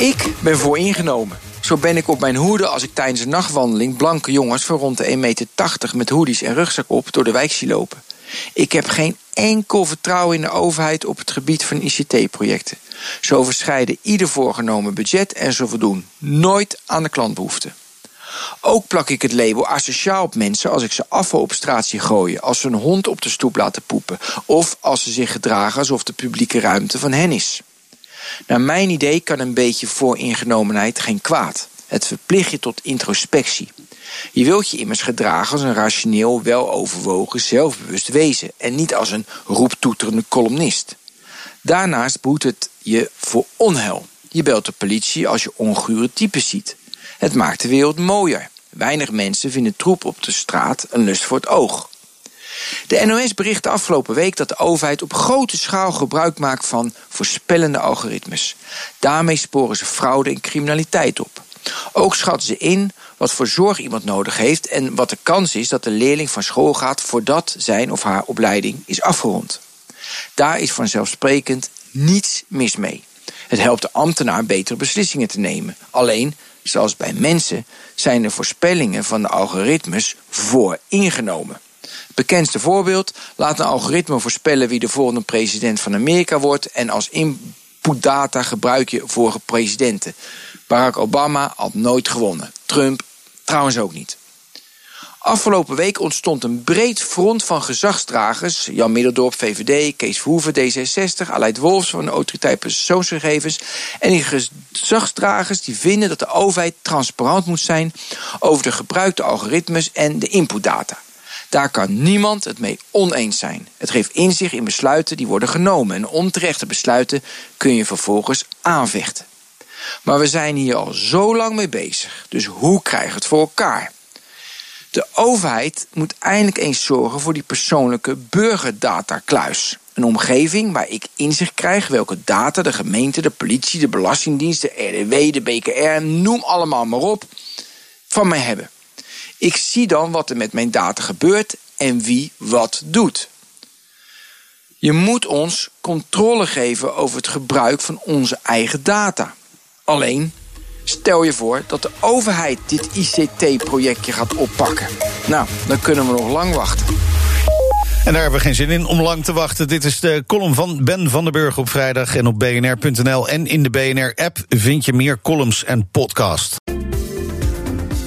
Ik ben vooringenomen. Zo ben ik op mijn hoede als ik tijdens een nachtwandeling blanke jongens van rond de 1,80 meter met hoodies en rugzak op door de wijk zie lopen. Ik heb geen enkel vertrouwen in de overheid op het gebied van ICT-projecten. Ze overschrijden ieder voorgenomen budget en ze voldoen nooit aan de klantbehoeften. Ook plak ik het label asociaal op mensen als ik ze afval op straat zie gooien, als ze een hond op de stoep laten poepen of als ze zich gedragen alsof de publieke ruimte van hen is. Naar mijn idee kan een beetje vooringenomenheid geen kwaad. Het verplicht je tot introspectie. Je wilt je immers gedragen als een rationeel, weloverwogen, zelfbewust wezen en niet als een roeptoeterende columnist. Daarnaast boet het je voor onheil. Je belt de politie als je ongure types ziet. Het maakt de wereld mooier. Weinig mensen vinden troep op de straat een lust voor het oog. De NOS berichtte afgelopen week dat de overheid op grote schaal gebruik maakt van voorspellende algoritmes. Daarmee sporen ze fraude en criminaliteit op. Ook schatten ze in wat voor zorg iemand nodig heeft en wat de kans is dat de leerling van school gaat voordat zijn of haar opleiding is afgerond. Daar is vanzelfsprekend niets mis mee. Het helpt de ambtenaar betere beslissingen te nemen. Alleen, zoals bij mensen, zijn de voorspellingen van de algoritmes vooringenomen. Bekendste voorbeeld: laat een algoritme voorspellen wie de volgende president van Amerika wordt en als inputdata gebruik je vorige presidenten. Barack Obama had nooit gewonnen. Trump trouwens ook niet. Afgelopen week ontstond een breed front van gezagsdragers. Jan Middeldorp, VVD, Kees Verhoeven, D66, Aleid Wolfs van de Autoriteit Persoonsgegevens. En die gezagsdragers die vinden dat de overheid transparant moet zijn over de gebruikte algoritmes en de inputdata. Daar kan niemand het mee oneens zijn. Het geeft inzicht in besluiten die worden genomen. En onterechte besluiten kun je vervolgens aanvechten. Maar we zijn hier al zo lang mee bezig. Dus hoe krijgen we het voor elkaar? De overheid moet eindelijk eens zorgen voor die persoonlijke burgerdatakluis. Een omgeving waar ik inzicht krijg welke data de gemeente, de politie, de Belastingdienst, de RDW, de BKR, noem allemaal maar op, van mij hebben. Ik zie dan wat er met mijn data gebeurt en wie wat doet. Je moet ons controle geven over het gebruik van onze eigen data. Alleen, stel je voor dat de overheid dit ICT-projectje gaat oppakken. Nou, dan kunnen we nog lang wachten. En daar hebben we geen zin in om lang te wachten. Dit is de column van Ben van den Burg op vrijdag. En op bnr.nl en in de BNR-app vind je meer columns en podcast.